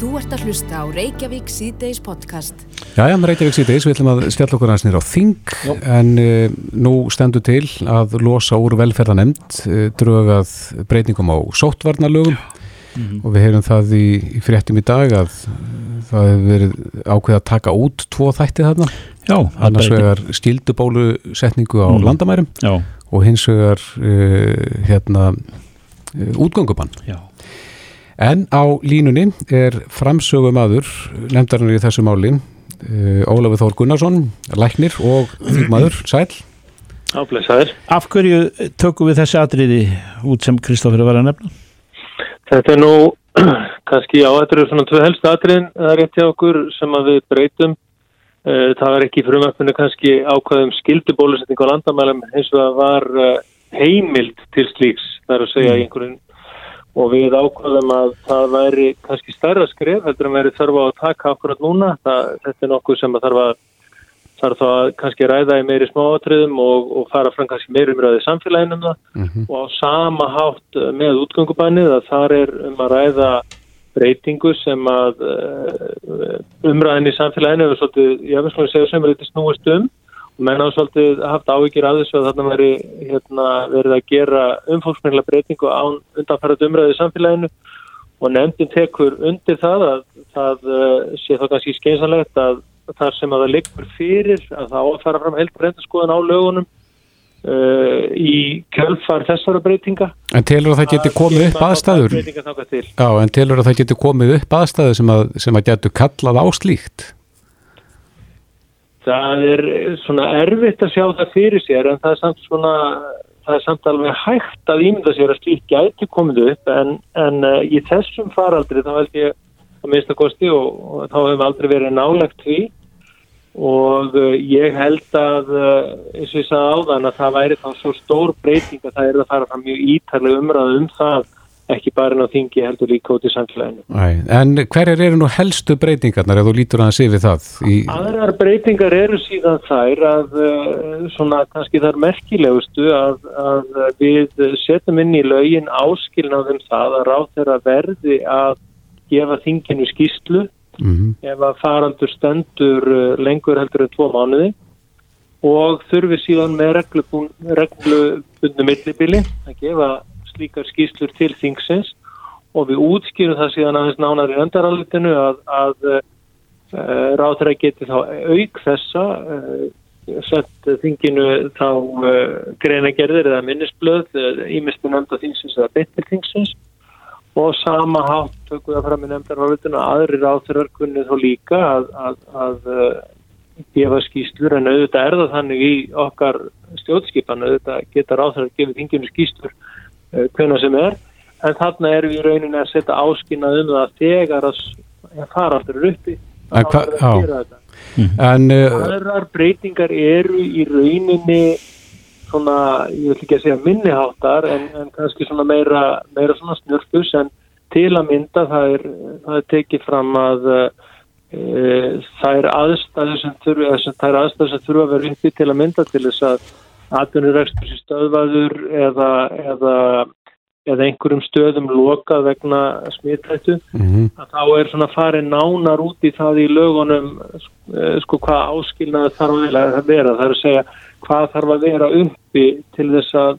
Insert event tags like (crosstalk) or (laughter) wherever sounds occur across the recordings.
Þú ert að hlusta á Reykjavík síðdeis podcast. Já, já, Reykjavík síðdeis, við ætlum að stjalla okkur aðeins nýra á þing, Jó. en uh, nú stendur til að losa úr velferðanemnd, uh, drögað breytingum á sóttvarnalögum mm -hmm. og við heyrum það í, í fréttum í dag að það hefur verið ákveð að taka út tvo þætti þarna. Já. Annars vegar skildubólusetningu á mm. landamærum já. og hins vegar uh, hérna útgöngubann. Já. En á línunni er framsögum aður, nefndarinn í þessu máli, uh, Ólafur Þór Gunnarsson, læknir og þingmaður, sæl. Áblæsaður. Af hverju tökum við þessi atriði út sem Kristófur var að nefna? Þetta er nú, (clears throat) kannski á, þetta eru svona tvö helstu atriðin, það er rétt hjá okkur sem að við breytum. Uh, það var ekki frumöfninu kannski ákvaðum skildibólusetning á landamælum eins og það var uh, heimild til slíks, það er að segja mm. Og við ákvæðum að það væri kannski stærra skref heldur en verið þarf að taka akkurat núna. Það, þetta er nokkuð sem að þarf að þarf að kannski ræða í meiri smáatriðum og, og fara fram kannski meiri umræði samfélaginu um það. Mm -hmm. og á sama hátt með útgöngubænið að þar er um að ræða breytingu sem að uh, umræðin í samfélaginu er svolítið, ég svona að segja sem er eitthvað snúist um menn á svolítið haft áhyggjur að þessu að þarna veri hérna, verið að gera umfólksmengla breytingu án undanfærað umræðið í samfélaginu og nefndin tekur undir það að það uh, sé þá kannski skeinsanlegt að það sem að það liggur fyrir að það áfæra fram heldur reyndaskoðan á lögunum uh, í kjölfar þessara breytinga. En telur að það geti komið upp aðstæður? Já, en telur að það geti komið upp aðstæður sem að, sem að getur kallað áslíkt? Það er svona erfitt að sjá það fyrir sér en það er samt svona það er samt alveg hægt að ímynda sér að slík gæti komið upp en, en uh, í þessum faraldri þá held ég að mista kosti og, og þá hefum aldrei verið nálagt því. Og uh, ég held að uh, eins og ég sagði áðan að það væri þá svo stór breyting að það er að fara fram mjög ítarlega umræðu um það ekki bara en á þingi heldur líka út í samfélaginu. Æ, en hverjar eru nú helstu breytingarnar ef þú lítur að sé við það? Í... Aðrar breytingar eru síðan þær að eh, svona kannski þar merkilegustu að, að við setjum inn í laugin áskilnaðum það að ráð þeirra verði að gefa þinginu skýslu mm -hmm. ef að farandur stendur eh, lengur heldur en tvo mánuði og þurfi síðan með reglubundu millibili að gefa slíkar skýslur til þingsins og við útskýrum það síðan aðeins nánar í öndaralitinu að, að uh, eh, ráðræði geti þá auk þessa uh, sett þinginu þá uh, greinagerðir eða minnisblöð ímistum nefnda þingsins eða betur þingsins og sama hátt tökum við að fram í nefndaralitinu að aðri ráðræðar kunni þá líka að, að, að gefa skýslur en auðvitað er það þannig í okkar stjórnskipan auðvitað geta ráðræðar gefið þinginu skýslur Eh, hvena sem er. En þarna erum við í rauninni að setja áskynna um það þegar að faraldur eru uppi að gera þetta. Mm. en aðrar breytingar eru í rauninni svona, ég vil ekki að segja minniháttar en, en kannski svona meira, meira svona snurfus en til að mynda það er, það er tekið fram að e, það er aðstæður sem þurfa að vera uppi til að mynda til þess að atvinnurekstur stöðvaður eða, eða, eða einhverjum stöðum lokað vegna smittættu mm -hmm. að þá er svona farið nánar út í það í lögunum eh, sko hvað áskilnaði þarf að vera það er að segja hvað þarf að vera uppi til þess að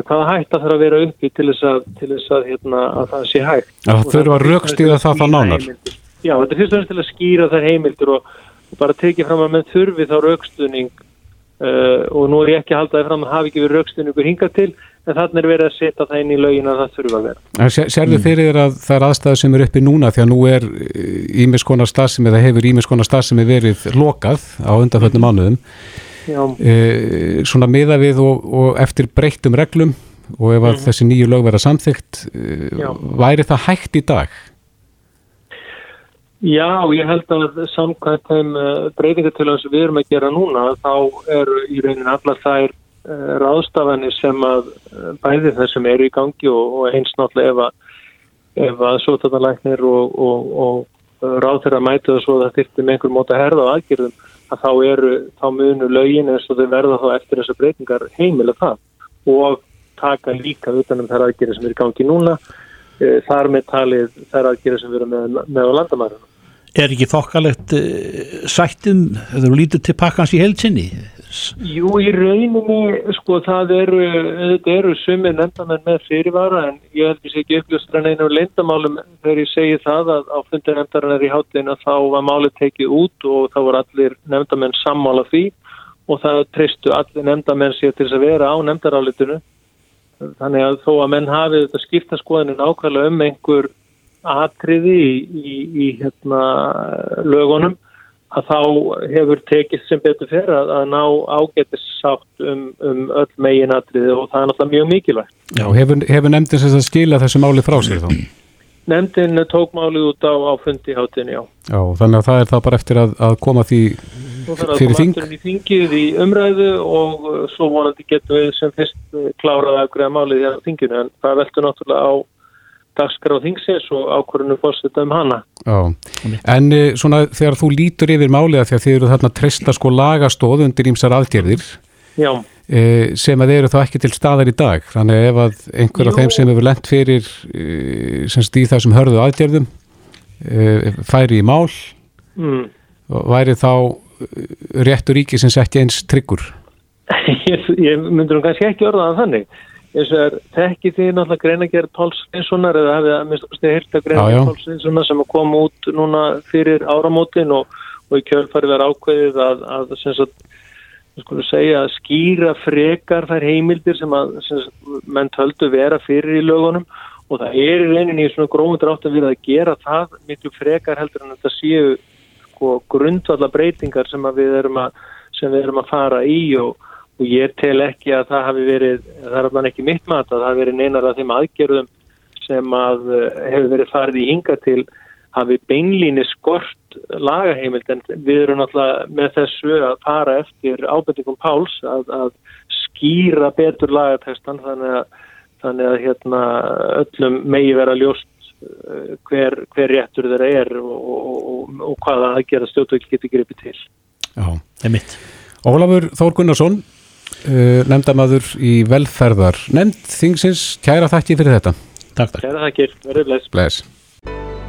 hvaða hægt að þarf að vera uppi til þess að, til þess að, hérna, að það sé hægt Það þurfa að raukstýða það þá nánar heimildir. Já, þetta er fyrst og fremst til að skýra þær heimildir og, og bara tekið fram að menn þurfi þá raukstuðning Uh, og nú er ég ekki að halda það fram að hafi ekki verið raukstunni ykkur hingað til en þannig er verið að setja það inn í laugin að það þurfa að vera Serðu mm. fyrir að það er aðstæða sem er uppi núna því að nú er ímiskonar stað sem eða hefur sem er verið lokað á undanföldnum mánuðum uh, svona miða við og, og eftir breyttum reglum og ef að mm. þessi nýju lög vera samþygt uh, væri það hægt í dag? Já, ég held að samkvæmt þeim eh, breytingatöluðum sem við erum að gera núna þá eru í raunin allar þær uh, ráðstafanir sem að uh, bæði þessum eru í gangi og, og eins náttúrulega ef að, sótatalæknir og, og, og ráð þeirra mætu og svo það þyrfti með einhver móta herða á aðgjörðum að þá eru, þá munu lögin eins og þau verða þá eftir þessar breytingar heimilega það og taka líka utanum þær aðgjörði sem eru í gangi núna þar með talið þær aðgerið sem við erum með, með á landamærunum. Er ekki þokkalegt sættum, þegar þú lítur til pakkans í heilsinni? Jú, í rauninni, sko, það eru, þetta eru sumir nefndamenn með fyrirvara en ég held ég ekki uppljóstra neina um leindamálum þegar ég segi það að á fundir nefndarinnar í hátleina þá var málið tekið út og þá voru allir nefndamenn sammála því og það treystu allir nefndamenn sér til þess að vera á nefndarálitinu. Þannig að þó að menn hafi þetta skipta skoðinu nákvæmlega um einhver atriði í, í, í hérna, lögunum að þá hefur tekið sem betur fyrir að, að ná ágættis sátt um, um öll meginatriði og það er náttúrulega mjög mikilvægt. Já, hefur, hefur nefndin sem það skila þessu máli frá sér þá? Nefndin tók málið út á, á fundi hátinni, já. Já, þannig að það er það bara eftir að, að koma því fyrir þing? Þú þarf að koma aftur í þingið í umræðu og uh, svo vonandi getum við sem fyrst uh, klárað að greiða málið í þinginu en það veldur náttúrulega á dagskrá þingsins og ákvörðinu fórstita um hana. Já, en eh, svona þegar þú lítur yfir máliða þegar þið eru þarna treysta sko lagastóð undir ímsar aðgerðir e, sem að þeir eru þá ekki til staðar í dag, þannig ef að einhver af þeim sem hefur lendt fyrir e, semst í þessum hörðu aðgerðum færi í mál mm. væri þá réttur ríki sem sett í eins tryggur? (laughs) Ég, ég myndur um kannski ekki orðaða þannig eins og tekki því náttúrulega greinagerð Páls Sveinssonar eða hafið að minnst að hérta greinagerð Páls Sveinssonar sem kom út núna fyrir áramótin og, og í kjölfari verið ákveðið að, að, að segja, skýra frekar þær heimildir sem að sem menn töldu vera fyrir í lögunum og það er í reyninni í svona gróðum drátt að við að gera það miklu frekar heldur en þetta séu sko, grundvalla breytingar sem við erum að, sem við erum að fara í og og ég tel ekki að það hafi verið, það er alveg ekki mitt mat að það hafi verið neinar af þeim aðgerðum sem að eh, hefur verið farið í hinga til hafi beinlíni skort lagaheimild en við erum náttúrulega með þessu að fara eftir ábendingum Páls að, að skýra betur lagatextan þannig að, þannig að hérna, öllum megi vera ljóst eh, hver, hver réttur þeirra er og, og, og, og hvaða aðgerða stjórnvöld getur gripið til. Já, það er mitt. Ólafur Þór Gunnarsson uh, nefndamaður í velferðar nefnd þingsins, kæra þakki fyrir þetta Takk, takk Kæra þakkir, verður bless. bless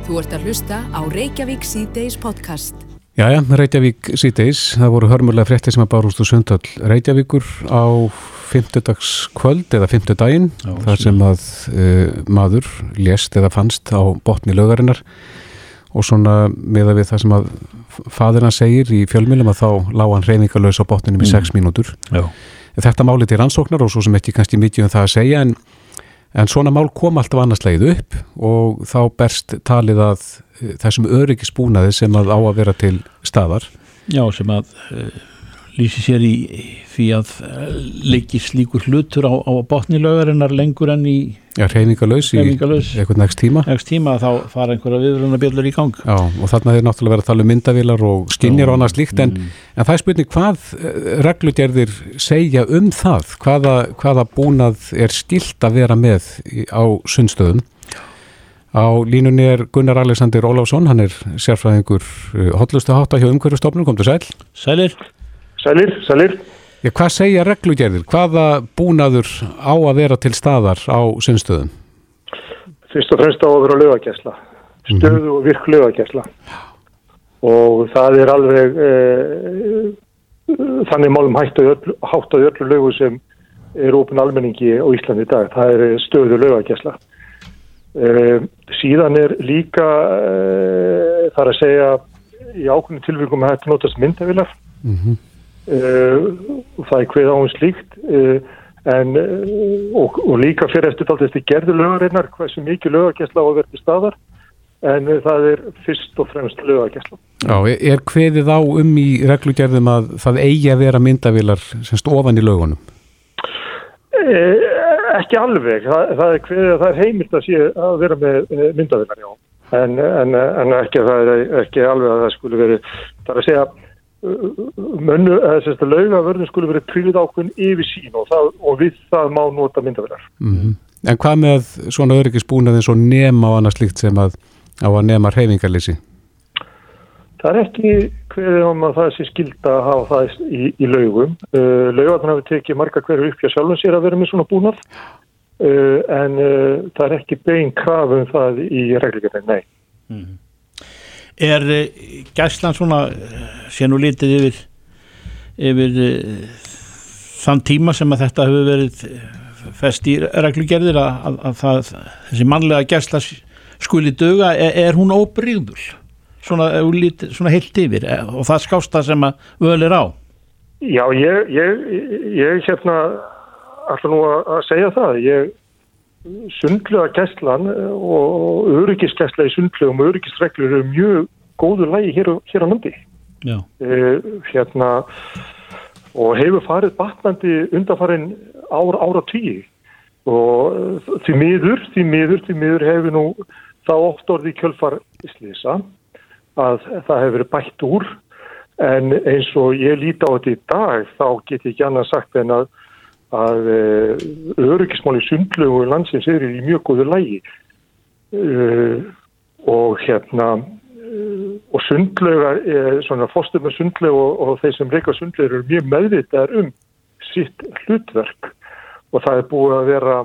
Þú ert að hlusta á Reykjavík C-Days podcast Jæja, Reykjavík síðdeis, það voru hörmulega frétti sem að bárust úr sundall Reykjavíkur á fymtudags kvöld eða fymtudaginn, þar sem að uh, maður lést eða fannst á botni lögarinnar og svona meða við það sem að fadirna segir í fjölmjölum að þá lág hann reyningalös á botninum í 6 mm. mínútur. Já. Þetta máli til rannsóknar og svo sem ekki kannski mikið um það að segja en, en svona mál kom alltaf annars leið upp og þá berst talið að eh, þessum öryggisbúnaði sem að á að vera til staðar. Já, sem að uh, lýsi sér í því að eh, leiki slíkur hlutur á, á botnilögarinnar lengur enn í Já, reyningalös í eitthvað nægst tíma. Nægst tíma þá fara einhverja viðrunabjörlur í gang. Já, og þarna er náttúrulega verið að tala um myndavilar og skinnir og annað slíkt en, mm. en það er spurning hvað eh, reglugerðir segja um það? Hvaða, hvaða búnað er stilt að vera með á sundstöðum? Á línunni er Gunnar Alexander Óláfsson, hann er sérfræðingur eh, hotlustu hátta hjá umhverjastofnun, kom til sæl. Sælir Sælir, sælir. Já, hvað segja reglugerðir? Hvaða búnaður á að vera til staðar á sinnstöðum? Fyrst og fremst á að vera lögagjæsla. Mhm. Stöðu mm -hmm. og virk lögagjæsla. Og það er alveg e, þannig málum hægt á öllu lögu sem er ofin almenningi á Íslandi í dag. Það er stöðu lögagjæsla. E, síðan er líka e, þar að segja í ákveðinu tilvíkum að þetta notast myndavilar. Mhm. Mm það er hveð á hún slíkt uh, en, uh, og, og líka fyrir eftir talt eftir gerðu lögarinnar hversu mikið lögagesla á að verði staðar en það er fyrst og fremst lögagesla Já, er hveðið á um í reglugerðum að það eigi að vera myndavilar semst ofan í lögunum? Ekki alveg. Það, það er að það er heimilt að, sé, að vera með myndavilar, já. En, en, en ekki, er, ekki alveg að það skulle verið, það er að segja mönnu, þess að laugavörðin skulle verið trílið ákveðin yfir sín og, það, og við það má nota myndaverðar. Mm -hmm. En hvað með svona öryggisbúnað eins og nema og annað slíkt sem að á að nema reyfingarleysi? Það er ekki hverðið um að það sé skilda að hafa það í, í laugum. Uh, Laugarnar hafi tekið marga hverju uppjá sjálfum sér að vera með svona búnað uh, en uh, það er ekki bein krafum það í reglugjörðin, nei. Mm. Er uh, gæslan svona, sé nú lítið yfir, yfir þann tíma sem að þetta hefur verið fest í reglugjörðir að, að, að það, þessi mannlega gæsla skuli döga, er, er hún óbríður? Svona, svona heilt yfir og það skást það sem að völ er á? Já, ég, ég, ég hérna alltaf nú að segja það. Ég sundlega gæslan og öryggisgæsla í sundlegum og öryggisreglur eru mjög góður lægi hér, hér á nandi. Já. E, hérna og hefur farið batnandi undanfarin ára, ára tíu og því miður, því miður, því miður hefur nú þá oft orðið kjölfar slisa að það hefur verið bætt úr en eins og ég líti á þetta í dag þá get ég ekki annað sagt en að að eh, öryggismáli sundlegu landsins eru í mjög góðu lægi uh, og hérna uh, og sundlegar, svona fórstum með sundlegu og, og þeir sem reyka sundlegur eru mjög meðvitaðar um sitt hlutverk. Og það er búið að vera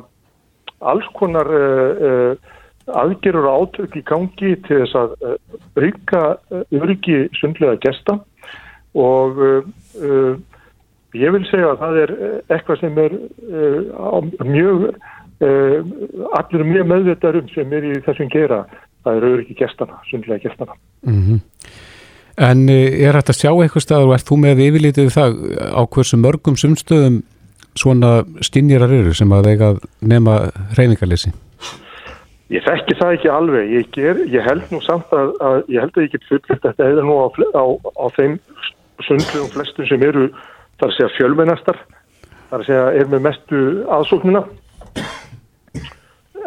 alls konar uh, aðgerur og átök í gangi til þess að reyka öryggi sundlega gesta. Og Ég vil segja að það er eh, eitthvað sem er uh, mjög, uh, allir mjög meðvitað um sem er í þessum gera. Það eru ekki gestana, sundlega gestana. Mm -hmm. En er þetta að sjá eitthvað staður og ert þú með yfirlítið það á hversu mörgum sumstöðum svona stinnirar eru sem að eiga nema reyningarleysi? Ég þekki það ekki alveg. Ég, ger, ég held nú samt að, að ég held að ég get fullist að þetta eða nú á, á, á þeim sundlegum flestum sem eru þar að segja fjölmennastar þar að segja er með mestu aðsóknina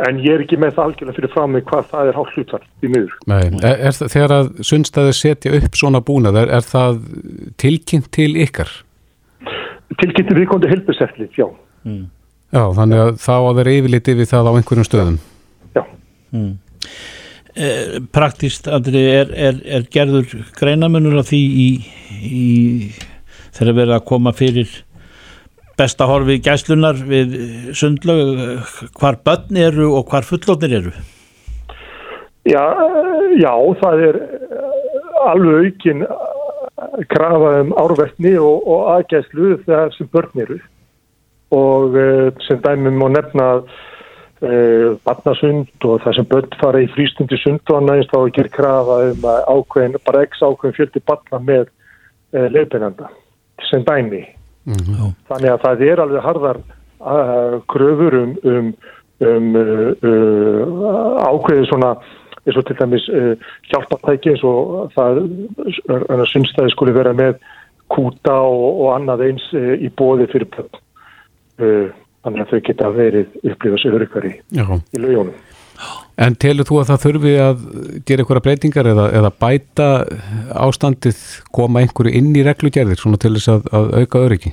en ég er ekki með það algjörlega fyrir fram með hvað það er hálf hlutar í miður. Nei, er, er, þegar að sunnstæði setja upp svona búnað, er, er það tilkynnt til ykkar? Tilkynnt til viðkondi helbuseflið, já. Mm. Já, þannig að þá að vera yfirliti við það á einhverjum stöðum. Já. Mm. Eh, praktist, Andri, er gerður greinamunur af því í, í þegar verið að koma fyrir besta horfi gæslunar við sundlög hvar börn eru og hvar fullóttir eru? Já, já, það er alveg aukinn krafa um árvertni og, og aðgæslu þegar sem börn eru. Og eh, sem dæmum má nefna uh, barnasund og það sem börn fara í frístundi sund og annað þá er ekki krafa um ákveðin, bara x ákveðin fjöldi barna með uh, leifbeinanda sem dæmi. Mm -hmm. þannig að það er alveg harðar uh, kröfur um, um, um uh, uh, ákveði svona eins og til dæmis uh, hjálpatæki eins og það synnstæði skuli vera með kúta og, og annað eins uh, í bóði fyrir uh, þannig að þau geta verið upplifað sig öryggar í, í lögjónum En telur þú að það þurfi að gera einhverja breytingar eða, eða bæta ástandið, koma einhverju inn í reglugerðir svona til þess að, að auka öryggi?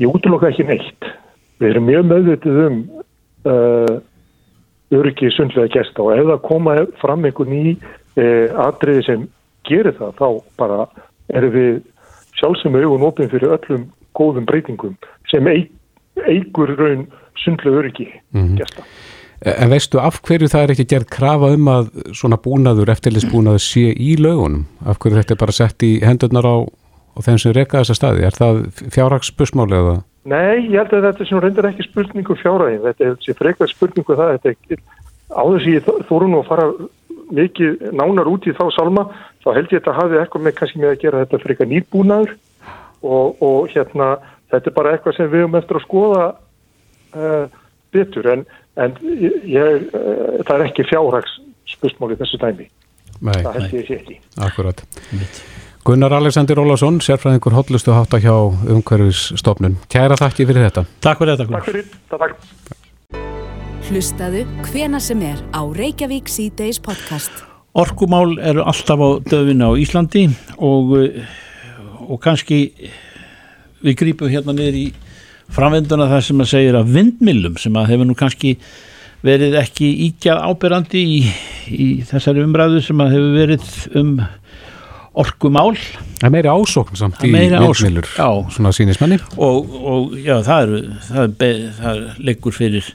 Ég útlokka ekki neitt. Við erum mjög meðvitið um uh, öryggi sundlega gæsta og ef það koma fram einhver ný uh, atriði sem gerir það, þá bara erum við sjálfsögum augun opinn fyrir öllum góðum breytingum sem eigur raun sundlega öryggi mm -hmm. gæsta. En veistu af hverju það er ekki gerð krafa um að svona búnaður, eftirlisbúnaður sé í lögunum? Af hverju þetta er bara sett í hendurnar á, á þeim sem reyka þessa staði? Er það fjárhagsspörsmáli eða? Nei, ég held að þetta sem reyndir ekki spurningu fjárhagin. Þetta er frekar spurningu það. Þetta er áður sem ég þóru nú að fara mikið nánar út í þá salma, þá held ég að þetta hafi eitthvað með kannski með að gera þetta frekar nýrbúnaður og, og hérna þetta er bara eitthvað sem við höfum eftir að skoða uh, betur en en ég, eh, það er ekki fjárhags spustmáli þessu dæmi. Nei, það held ég ekki. Akkurat Gunnar Alexander Ólásson, sérfræðingur hotlustu hátta hjá umhverfisstofnun. Kæra þakki fyrir þetta. Takk fyrir þetta Takk fyrir, takk Hlustaðu hvena sem er á Reykjavík C-Days podcast. Orkumál eru alltaf á döfina á Íslandi og, og kannski við grípum hérna niður í framvenduna það sem að segja að vindmillum sem að hefur nú kannski verið ekki ígjað ábyrrandi í, í þessari umræðu sem að hefur verið um orkumál Það er meiri ásókn samt í vindmilur svona sínismenni og, og já, það er það, er, það liggur fyrir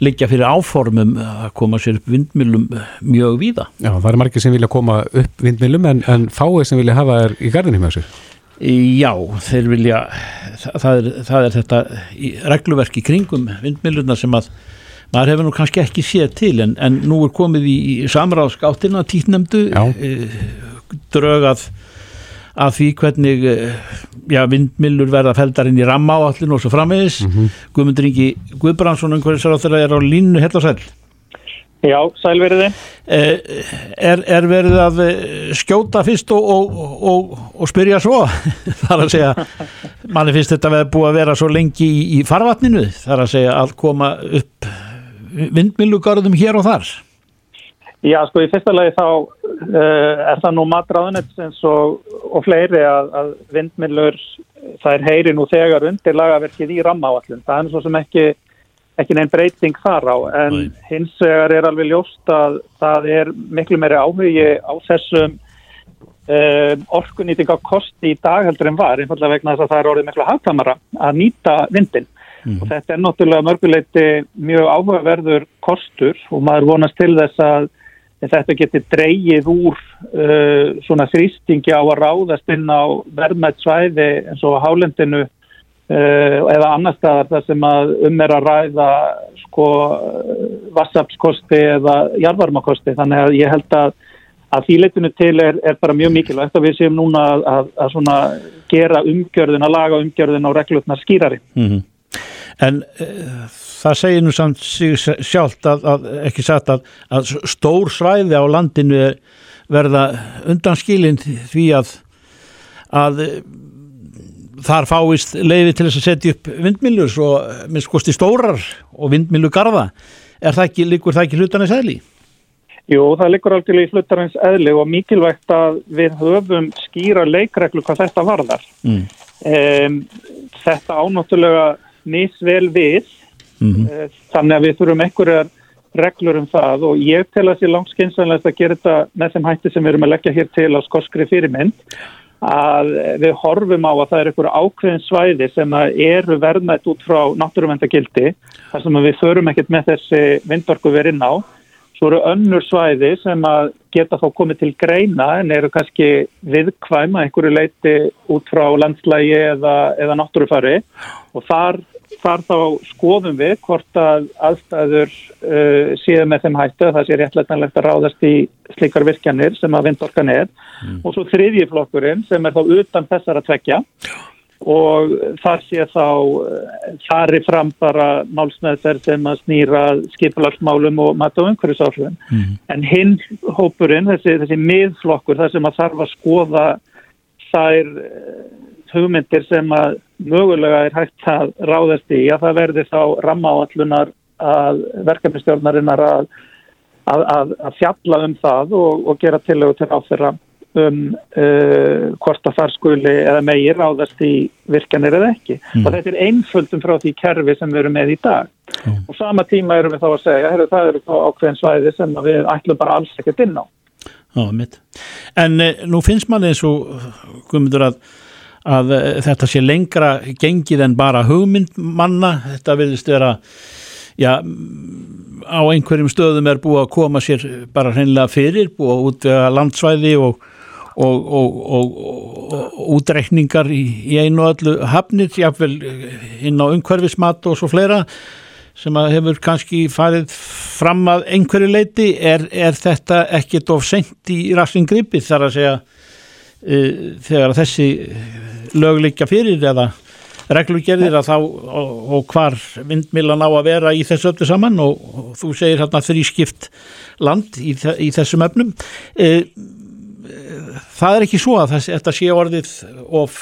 liggja fyrir áformum að koma sér upp vindmilum mjög víða. Já, það er margir sem vilja koma upp vindmilum en, en fáið sem vilja hafa þær í gardinni með þessu. Já, þeir vilja það er, það er þetta regluverk í kringum vindmiluna sem að maður hefur nú kannski ekki séð til en, en nú er komið í samráðskáttina títnemdu eh, drögað að því hvernig eh, já, vindmilur verða feldarinn í ramma á allin og svo framvegis. Mm -hmm. Guðmundur Ingi Guðbrandsson umhverfisar á þeirra er á línu hella sæl Já, sælveriði eh, er, er verið að eh, skjóta fyrst og, og, og, og spyrja svo? (laughs) Þar að segja manni finnst þetta að búið að vera svo lengi í, í farvatninu. Þar að segja að koma upp vindmilugarðum hér og þar. Já, sko, í fyrsta lagi þá uh, er það nú matráðunetsins og, og fleiri að, að vindmilur, það er heyri nú þegar undir lagaverkið í rammáallun. Það er svo sem ekki, ekki neinn breyting þar á, en Æ. hins vegar er alveg ljóst að það er miklu meiri áhugi á þessum uh, orkunýting á kosti í dag heldur en var, einfallega vegna þess að það er orðið miklu hafðamara að nýta vindin. Mm. Og þetta er náttúrulega mörguleiti mjög áhugaverður kostur og maður vonast til þess að þetta getur dreyið úr uh, svona þrýstingi á að ráðast inn á verðmætt svæði eins og hálendinu eða annar staðar þar sem að um er að ræða sko vassapskosti eða jarvarmakosti þannig að ég held að að þýleitinu til er, er bara mjög mikilvægt að við séum núna að, að, að svona gera umgjörðin, að laga umgjörðin á reglutnar skýrari. Mm -hmm. En uh, það segir nú samt sjálft að, að ekki sagt að, að stór svæði á landinu verða undanskilin því að að þar fáist leiði til þess að setja upp vindmilur svo minn skosti stórar og vindmilugarða er það ekki, líkur það ekki hlutarnins eðli? Jú, það líkur algjörlega í hlutarins eðli og mikilvægt að við höfum skýra leikreglu hvað þetta varðar mm. um, þetta ánáttúrulega misvel við Mm -hmm. Þannig að við þurfum einhverjar reglur um það og ég tel að sé langt skynsanlega að gera þetta með þeim hætti sem við erum að leggja hér til á skoskri fyrirmynd að við horfum á að það er einhverju ákveðin svæði sem eru verðmætt út frá náttúruvendagildi þar sem við förum ekkert með þessi vindorku verið inn á. Svo eru önnur svæði sem að geta þá komið til greina en eru kannski viðkvæma einhverju leiti út frá landslægi eða, eða náttúrufari. Og þar þar þá skoðum við hvort að aðstæður uh, séu með þeim hættu að það sé réttlætanlegt að ráðast í slikar virkjanir sem að vindorkan er mm. og svo þriðji flokkurinn sem er þá utan þessar að tvekja og það sé þá þarri uh, fram bara málsmeðferð sem að snýra skipularsmálum og matta og umhverjusáflugum. Mm. En hinn hópurinn, þessi, þessi miðflokkur, það sem að þarf að skoða þær hugmyndir sem að mögulega er hægt að ráðast í að það verði þá rammaáallunar að verkefnistjórnarinnar að, að, að, að fjalla um það og, og gera tilögu til áfyrra um uh, hvort að þar skuli eða meir ráðast í virkanir eða ekki. Mm. Og þetta er einföldum frá því kerfi sem við erum með í dag. Mm. Og sama tíma erum við þá að segja, heru, það eru ákveðin svæði sem við ætlum bara alls ekkert inn á. Já, mitt. En eh, nú finnst manni eins og, guðmundur að að eh, þetta sé lengra gengið en bara hugmynd manna, þetta vilist vera já, á einhverjum stöðum er búið að koma sér bara hreinlega fyrir, búið að útvega landsvæði og, og, og, og útreikningar í, í einu og öllu hafnir, jáfnvel inn á umhverfismat og svo fleira sem að hefur kannski farið fram að einhverju leiti, er, er þetta ekkit of sent í rastingripi þar að segja þegar þessi lögleikja fyrir eða reglugerðir að þá og, og hvar vindmilan á að vera í þessu öllu saman og, og þú segir hérna þrískipt land í, í þessum öfnum e, það er ekki svo að þess, þetta sé orðið of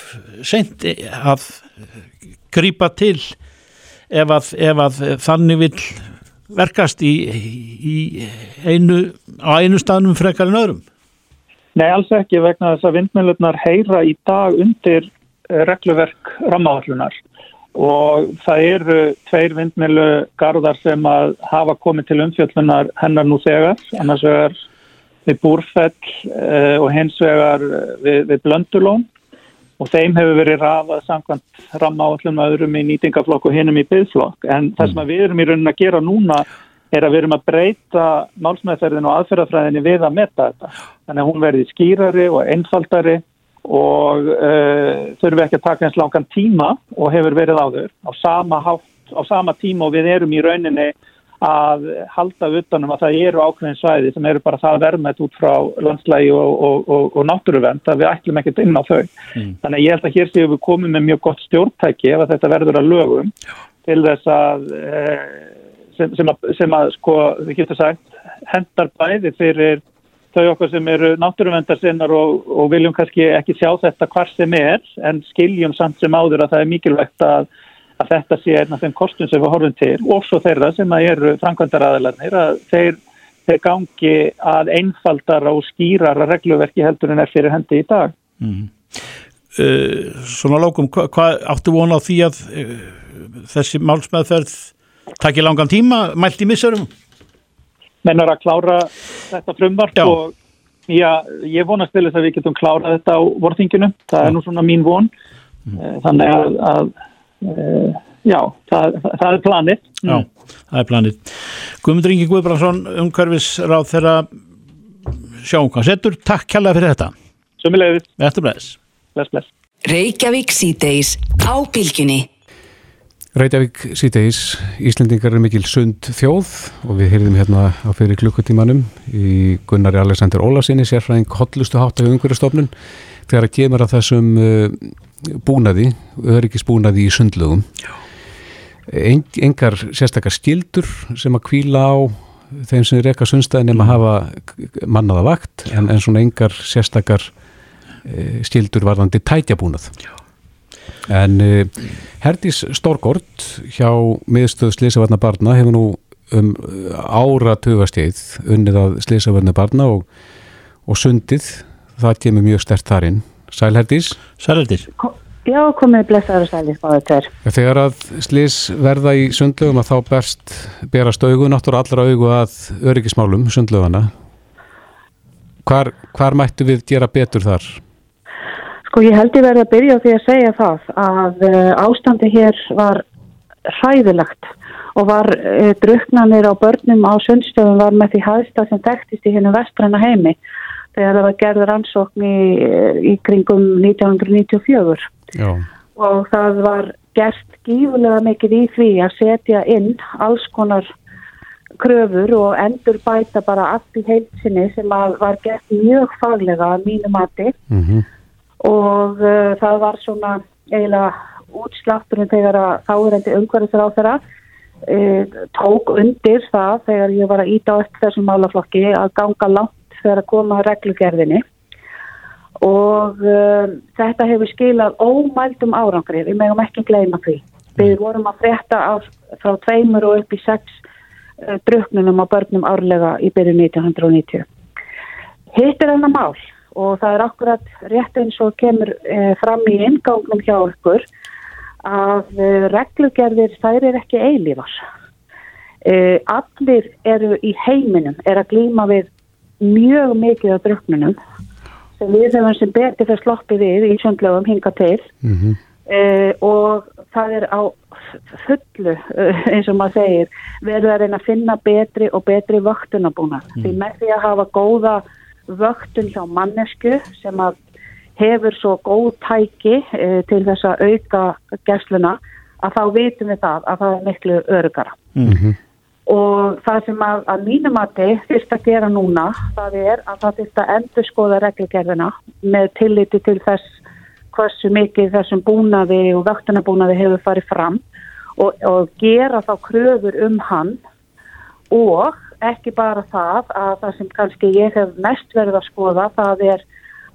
sent að grýpa til ef að, ef að þannig vil verkast í, í einu, á einu staðnum frekar en öðrum Nei, alls ekki vegna þess að vindmjölunar heyra í dag undir regluverk rammavallunar og það eru tveir vindmilu garðar sem að hafa komið til umfjöllunar hennar nú þegar. Annars vegar við Búrfell uh, og hins vegar við, við Blöndulón. Og þeim hefur verið rafað samkvæmt ramma áallum öðrum í nýtingaflokk og hinnum í byggflokk en það sem við erum í raunin að gera núna er að við erum að breyta málsmeðferðin og aðferðafræðinni við að metta þetta. Þannig að hún verði skýrari og einfaldari og uh, þurfum við ekki að taka eins langan tíma og hefur verið áður á sama, hátt, á sama tíma og við erum í rauninni að halda utanum að það eru ákveðin svæði sem eru bara það verðmætt út frá landslægi og, og, og, og náttúruvend að við ætlum ekkert inn á þau. Mm. Þannig að ég held að hér séum við komið með mjög gott stjórntæki ef þetta verður að lögum til þess að, sem, sem að, sem að sko, við getum sagt, hendar bæði fyrir þau okkar sem eru náttúruvendarsinnar og viljum kannski ekki sjá þetta hvar sem er en skiljum samt sem áður að það er mikilvægt að að þetta sé einn af þeim kostum sem við horfum til og svo þeirra sem að eru framkvæmdaraðalarnir að þeir, þeir gangi að einfaldara og skýrara regluverki heldur en er fyrir hendi í dag. Mm. Uh, svona lókum, hvað hva, áttu vona á því að uh, þessi málsmeðferð takki langan tíma, mælt í missurum? Mennar að klára þetta frumvart já. og já, ég vonast til þess að við getum klárað þetta á vorþinginu, það já. er nú svona mín von, mm. þannig að, að Uh, já, það, það er planið. Já, það er planið. Guðmundur Ingi Guðbrandsson, umhverfis ráð þeirra sjáum hvað setur. Takk kjalla fyrir þetta. Sjömmilegðis. Eftir blæðis. Bless, bless. Reykjavík síðdeis á bylginni. Reykjavík síðdeis, Íslendingar er mikil sund þjóð og við heyrðum hérna á fyrir klukkutímanum í Gunnari Alexander Ólarsinni, sérfræðing hotlustu hátt af umhverjastofnun þegar að kemur að þessum uh, búnaði, öryggisbúnaði í sundlögum. En, engar sérstakar skildur sem að kvíla á þeim sem er eitthvað sundstæðin nema að hafa mannaða vakt en, en svona engar sérstakar e, skildur varðandi tætjabúnað en e, Herdís Storgård hjá miðstöð Sliðsavarna barna hefur nú um ára tögastið unnið að Sliðsavarna barna og, og sundið það kemur mjög stert þarinn Sælherdís? Sælherdís? Já, komið blessaður og sælis báðu tver. Þegar að slís verða í sundlögum að þá berst, berast augu, náttúrulega allra augu að öryggismálum sundlögana. Hvar, hvar mættu við gera betur þar? Sko ég held ég verði að byrja því að segja það að uh, ástandi hér var hræðilegt og var uh, druknanir á börnum á sundstöðum var með því hæðsta sem þekktist í hennu vestræna heimi þegar það var gerður ansókn í, í kringum 1994 Já. og það var gert gífulega mikið í því að setja inn alls konar kröfur og endur bæta bara allt í heilsinni sem var gert mjög faglega að mínu mati mm -hmm. Og uh, það var svona eiginlega útslátturinn þegar að þáðurendi umhverfisra á þeirra uh, tók undir það þegar ég var að íta á eftir þessum málaflokki að ganga langt þegar að koma að reglugerðinni og um, þetta hefur skilað ómældum árangri, við megum ekki gleyma því. Við vorum að frétta af, frá tveimur og upp í sex uh, druknunum á börnum árlega í byrju 1990. Hitt er enna mál og það er akkurat rétt eins og kemur uh, fram í ingangnum hjá ykkur að uh, reglugerðir þær er ekki eilífar. Uh, allir eru í heiminum, er að glýma við mjög mikið af druknunum sem við þeim sem betið þess sloppið við í sjöndlögum hinga til mm -hmm. uh, og það er á fullu uh, eins og maður segir verður að reyna að finna betri og betri vöktunabúna mm. því með því að hafa góða vöktun hjá mannesku sem að hefur svo góð tæki uh, til þess að auka gersluna að þá vitum við það að það er miklu örugara mm -hmm og það sem að, að mínumati fyrst að gera núna það er að það fyrst að endur skoða reglugerðina með tilliti til þess hversu mikið þessum búnaði og vöktunabúnaði hefur farið fram og, og gera þá kröfur um hann og ekki bara það að það sem kannski ég hef mest verið að skoða það er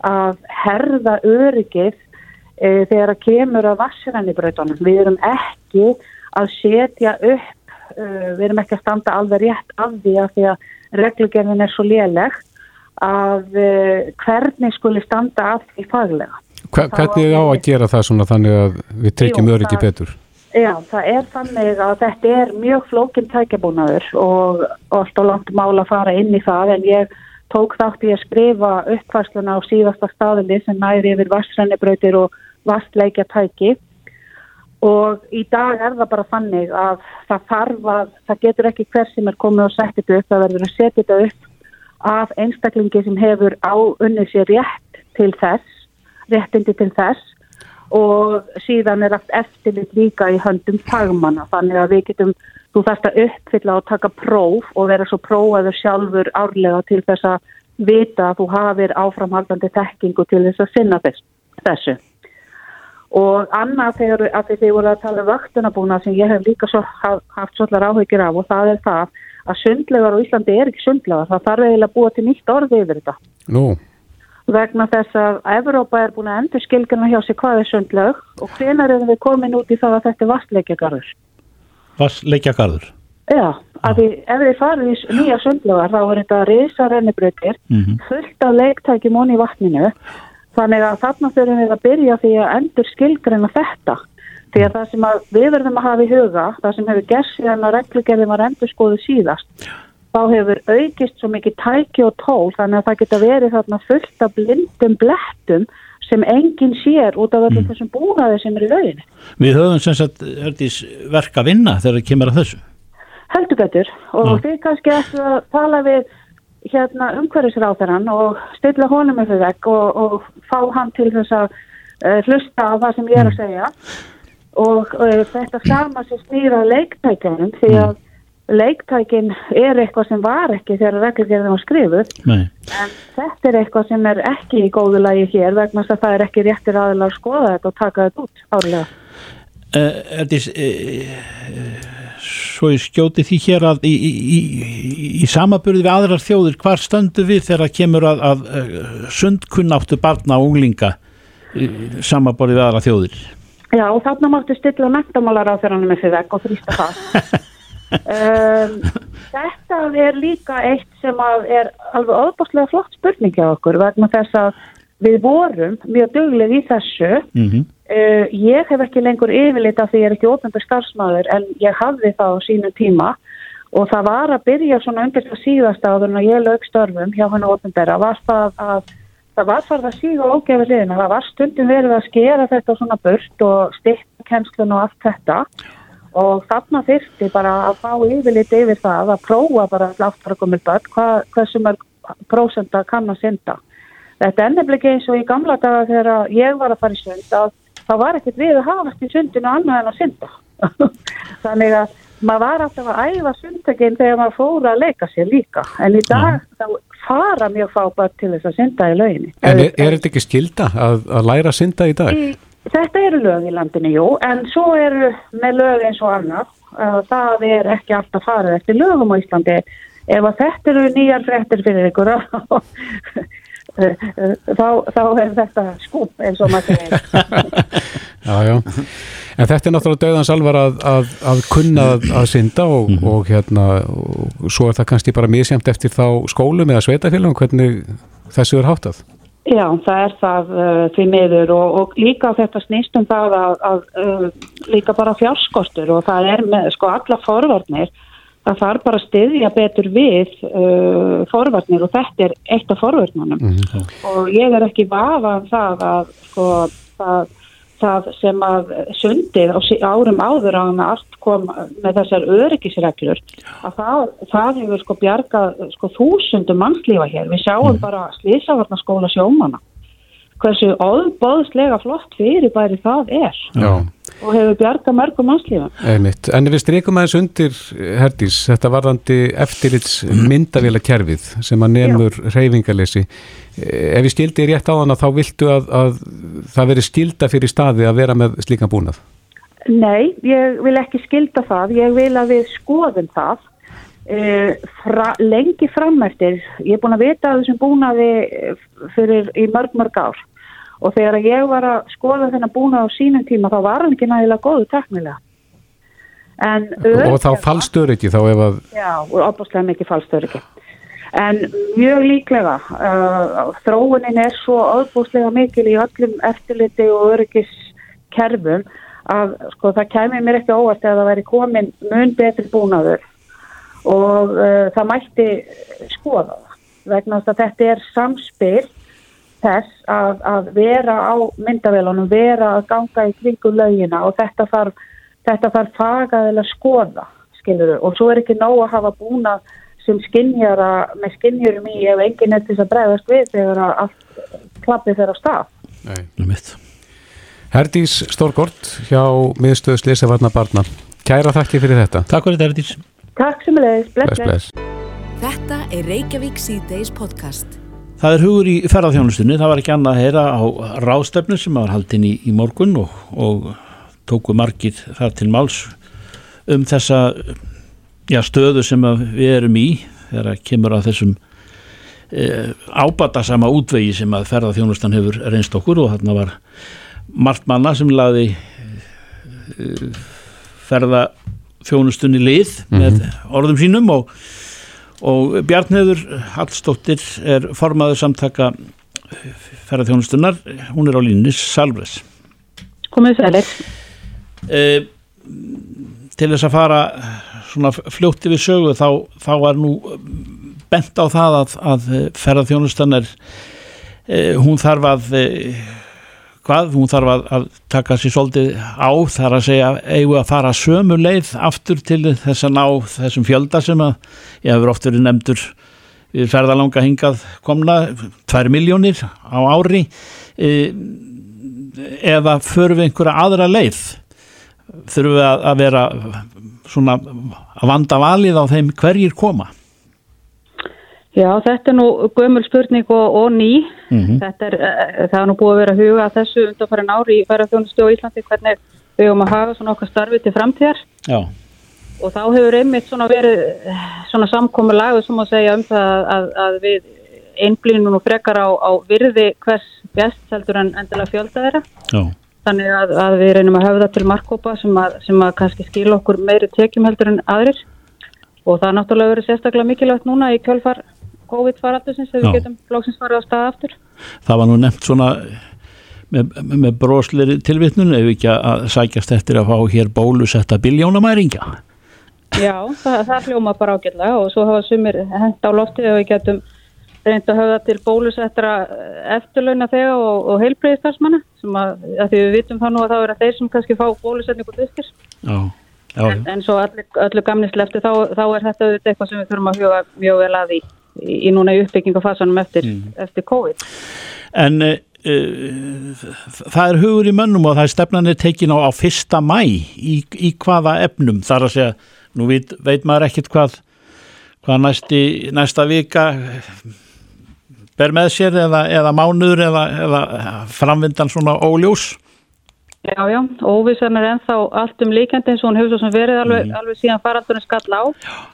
að herða öryggið e, þegar að kemur að vassrænibrautunum. Við erum ekki að setja upp uh, við erum ekki að standa alveg rétt af því að því að reglugerðin er svo léleg að uh, hvernig skuli standa af því faglega. Hva, hvernig er á að gera það svona þannig að við tekjum öryggi betur? Já, það er þannig að þetta er mjög flókinn tækjabúnaður og alltaf langt mála að fara inn í það en ég tók þátt í að skrifa uppfærsluna á síðasta staðinni sem næri yfir vassrennibrautir og vastleikjatæki og í dag er það bara fannig að það þarf að, það getur ekki hver sem er komið og sett þetta upp, það verður að setja þetta upp af einstaklingi sem hefur áunnið sér rétt til þess, réttindi til þess og síðan er allt eftirlit líka í höndum fagmanna, þannig að við getum, þú þarfst að uppfylla og taka próf og vera svo prófaður sjálfur árlega til þess að vita að þú hafir áframhaldandi þekkingu til þess að sinna þess, þessu. Og annað þegar þið voru að tala um vöktunabúna sem ég hef líka svo, haft svolítið áhugir af og það er það að sundlegar á Íslandi er ekki sundlegar það þarf eiginlega að búa til nýtt orði yfir þetta. Nú vegna þess að Evrópa er búin að endur skilgjana hjá sig hvað er sundleg og hvenar erum við komin út í það að þetta er vastleikjagarður Vastleikjagarður? Já, að því ef við farum í nýja sundlegar þá er þetta reysa rennibrökir mm -hmm. fullt af leiktækjum onni í vatninu Þannig að þarna þurfum við að byrja því að endur skilgreina þetta. Því að það sem að við verðum að hafa í huga, það sem hefur gerst síðan að reglugerðum að endur skoðu síðast, þá hefur aukist svo mikið tæki og tól þannig að það geta verið þarna fullt af blindum blettum sem enginn sér út af öllum mm. þessum búnaði sem er í lauginni. Við höfum sem sagt verka að vinna þegar það kemur að þessu. Heldur betur og þið kannski ættu að tala við hérna umhverfisráþarann og stilla honum með þau vekk og, og fá hann til þess að uh, hlusta á það sem ég er að mm. segja og uh, þetta sama sem stýra leiktækjanum því að leiktækin er eitthvað sem var ekki þegar reglugjörðum var skrifuð. Nei. en þetta er eitthvað sem er ekki í góðu lagi hér vegna þess að það er ekki réttir aðeins að skoða þetta og taka þetta út árlega. Uh, Er þetta svo ég skjóti því hér að í, í, í, í samaburði við aðrar þjóður hvar stöndu við þegar kemur að, að, að sundkunnáttu barna og unglinga samaburði við aðrar þjóður Já og þarna máttu stilla mentamálar á þeirra með fyrir vekk og þrýsta það (laughs) um, Þetta er líka eitt sem er alveg óbúslega flott spurning hjá okkur vegna þess að við vorum mjög dögleg í þessu. Mm -hmm. uh, ég hef ekki lengur yfirleitt af því ég er ekki ofnbjörn starfsmæður en ég hafði það á sínu tíma. Og það var að byrja svona undir það síðast áður en ég lög störfum hjá hann ofnbjörn var það að það var farið að síga og ógefa liðina það var stundum verið að skera þetta svona burt og styrta kennslun og allt þetta. og þarna þyrti bara að fá yfirleitt yfir það að prófa bara láttfara komil börn hvað, hvað sem er prósenda kann að synda Þetta er nefnilega eins og í gamla daga þegar ég var að fara í sund að það var ekkert við að hafast í sundinu annað en að synda. (laughs) Þannig að maður var alltaf að æfa sundtökinn þegar maður fóra að leika sér líka. En í dag ja. þá fara mjög fábært til þess að synda í lauginni. En er, er þetta ekki skilda að, að læra að synda í dag? Í, þetta eru lög í landinu, jú, en svo eru með lög eins og annað. Það er ekki alltaf farið eftir lögum á Íslandi. Ef að þetta eru nýjar frettir fyrir ykkur (laughs) þá, þá er þetta skúp eins og maður segir (laughs) Já, já, en þetta er náttúrulega döðans alvar að, að, að kunna að synda og, mm -hmm. og hérna og svo er það kannski bara misjæmt eftir þá skólum eða sveitafélagum hvernig þessu er háttað Já, það er það uh, því miður. Og, og líka þetta snýst um það að, að uh, líka bara fjárskortur og það er með sko alla forvarnir. Það þarf bara að styðja betur við uh, forvarnir og þetta er eitt af forvarnunum mm -hmm. og ég er ekki vafa um það að sko, það, það sem að sundið á árum áður á að allt kom með þessar öryggisreglur að það, það hefur sko bjargað sko þúsundum mannslífa hér. Við sjáum mm. bara slísavarnaskóla sjómana hversu óbóðslega flott fyrir bæri það er. Já og hefur bjarga mörgum mannslífa. En við streikum aðeins undir, Herdís, þetta varðandi eftirlits myndavíla kerfið sem að nefnur reyfingalesi. Eh, ef við stildi rétt á hana þá viltu að, að það veri stilda fyrir staði að vera með slíkan búnað? Nei, ég vil ekki skilda það. Ég vil að við skoðum það. Uh, fra, lengi framættir ég er búin að vita að þessum búnaði fyrir í mörg mörg ár og þegar ég var að skoða þennan búna á sínum tíma þá var hann ekki nægilega góðu teknilega og þá fallstur ekki þá ef að já, og opastlega mikið fallstur ekki en mjög líklega uh, þróunin er svo ábúslega mikil í öllum eftirliti og öryggiskerfum að sko það kemur mér ekki óvart að það væri komin mun betri búnaður. Og uh, það mætti skoða vegna að þetta er samspil þess að, að vera á myndavélunum, vera að ganga í kringum lögina og þetta þarf, þetta þarf fagaðilega skoða, skiluru, og svo er ekki nóg að hafa búna sem skinnjara með skinnjurum í ef enginn er til þess að bregðast við þegar allt klappið þeirra stað. Nei, Herdís Stórgård hjá miðstöðu Sliðsavarna barna. Kæra þakki fyrir þetta. Takk fyrir þetta Herdís. Takk sem leiðis, bless, bless. Þetta er Reykjavík C-Days podcast. Það er hugur í ferðarþjónustunni, það var ekki annað að heyra á rástefnu sem var haldinn í, í morgun og, og tóku margir þar til máls um þessa já, stöðu sem við erum í þegar kemur að þessum e, ábatasama útvegi sem að ferðarþjónustan hefur reynst okkur og þarna var margt manna sem laði e, ferðarþjónustunni lið mm -hmm. með orðum sínum og og Bjarniður Hallstóttir er formaður samtaka ferðarþjónustunnar, hún er á línis Salves Komið sælir. E, Til þess að fara svona fljótti við sögu þá, þá er nú bent á það að, að ferðarþjónustan er e, hún þarf að e, hvað, hún þarf að, að taka sér svolítið á þar að segja eigu að fara sömu leið aftur til þess að ná þessum fjölda sem að ég hefur oft verið nefndur við ferðalanga hingað komna 2 miljónir á ári e, eða förum við einhverja aðra leið? Þurfum við að, vera svona að vanda valið á þeim hverjir koma Já, þetta er nú gömul spurning og, og ný. Mm -hmm. Þetta er, eh, það er nú búið að vera huga að þessu undanfærin ári í færaþjónustu á Íslandi hvernig við höfum að hafa svona okkar starfi til framtíðar. Já. Og þá hefur einmitt svona verið svona samkomi lagu sem að segja um það að, að við einblínum og frekar á, á virði hvers best heldur en endilega fjölda þeirra. Já. Þannig að, að við reynum að höfða til markkópa sem að, sem að kannski skila okkur meiri tekjum heldur en aðrir. Og það er náttúrulega verið sérstaklega mikilvægt núna í kjölfar COVID-faraldusins þegar við getum flóksins farið á stað aftur. Það var nú nefnt svona með, með brosleiri tilvittnun ef ekki að sækjast eftir að fá hér bólusetta biljónamæringa. Já, það, það hljóma bara ágjörlega og svo hafa sumir hend á loftið og við getum reynd að höfða til bólusettra eftirlauna þegar og, og heilbreyðistarsmanna sem að, að því við vitum þá nú að það vera þeir sem kannski fá bólusetningu diskir. Já. Já, en, en svo allir gamnislefti þá, þá er þetta eitthvað sem við þurfum að huga mjög vel að í í, í núna uppbyggingafasanum eftir, mm. eftir COVID. En uh, það er hugur í mönnum og það er stefnanir tekin á, á fyrsta mæ í, í hvaða efnum þar að segja, nú veit, veit maður ekkit hvað, hvað næsti, næsta vika ber með sér eða, eða mánuður eða, eða framvindan svona óljós? Já, já, óvissan er ennþá allt um líkjandi eins og hún hefur svo sem verið alveg, mm. alveg síðan faraldurinn skall á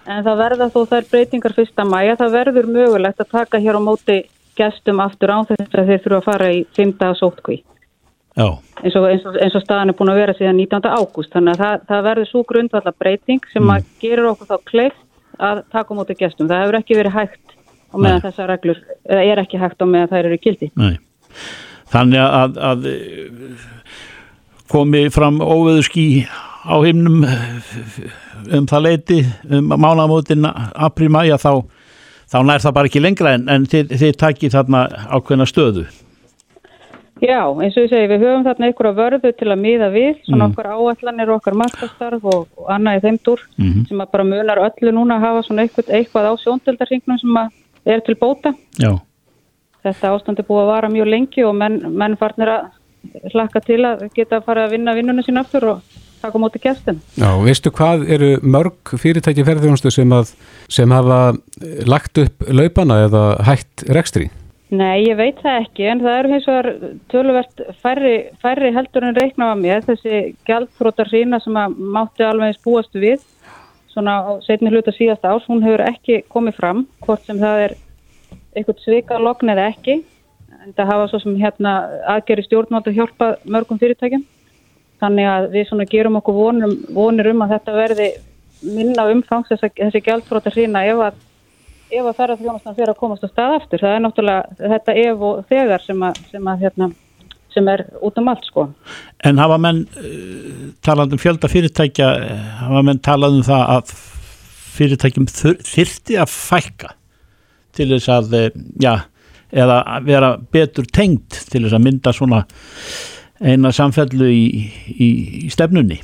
en það verða þó þær breytingar fyrsta mæja, það verður mögulegt að taka hér á móti gestum aftur án þess að þeir þurfa að fara í 5. sótkví eins og, eins, og, eins og staðan er búin að vera síðan 19. ágúst þannig að það, það verður svo grundvallar breyting sem mm. að gerur okkur þá kleift að taka á móti gestum, það hefur ekki verið hægt og meðan þessar reglur er ekki hægt og meðan þær eru. Þannig að, að komi fram óveðu skí á himnum um það leiti um mánamótin april-mæja þá, þá nær það bara ekki lengra en, en þið, þið takki þarna ákveðna stöðu Já, eins og ég segi, við höfum þarna einhverja vörðu til að miða við, svona mm. okkar áallanir okkar markastarf og, og annað í þeim dúr mm -hmm. sem að bara munar öllu núna að hafa svona eitthvað, eitthvað á sjóndöldarhingnum sem að er til bóta Já. Þetta ástand er búið að vara mjög lengi og menn, menn farnir að hlakka til að geta að fara að vinna vinnuna sín aftur og taka móti kjæstin. Já, veistu hvað eru mörg fyrirtæki ferðjónustu sem, sem hafa lagt upp laupana eða hægt rekstri? Nei, ég veit það ekki en það eru hins vegar töluvert færri, færri heldur en reiknaða mér þessi gældfrótar sína sem að mátti alveg spúastu við svona á setni hluta síðast ás, hún hefur ekki komið fram hvort sem það er eitthvað svika lokn eða ekki en það hafa svo sem hérna aðgeri stjórnvaldur hjálpa mörgum fyrirtækjum þannig að við svona gerum okkur vonum, vonir um að þetta verði minna umfangs þess að þessi gældfróta hrína ef að, að ferða þjónastan fyrir að komast á stað aftur það er náttúrulega þetta ef og þegar sem að, sem að hérna sem er út um allt sko. En hafa menn uh, talað um fjölda fyrirtækja hafa menn talað um það að fyrirtækjum þyrti að fækka til þess að eh, já, eða vera betur tengt til þess að mynda svona eina samfellu í, í, í stefnunni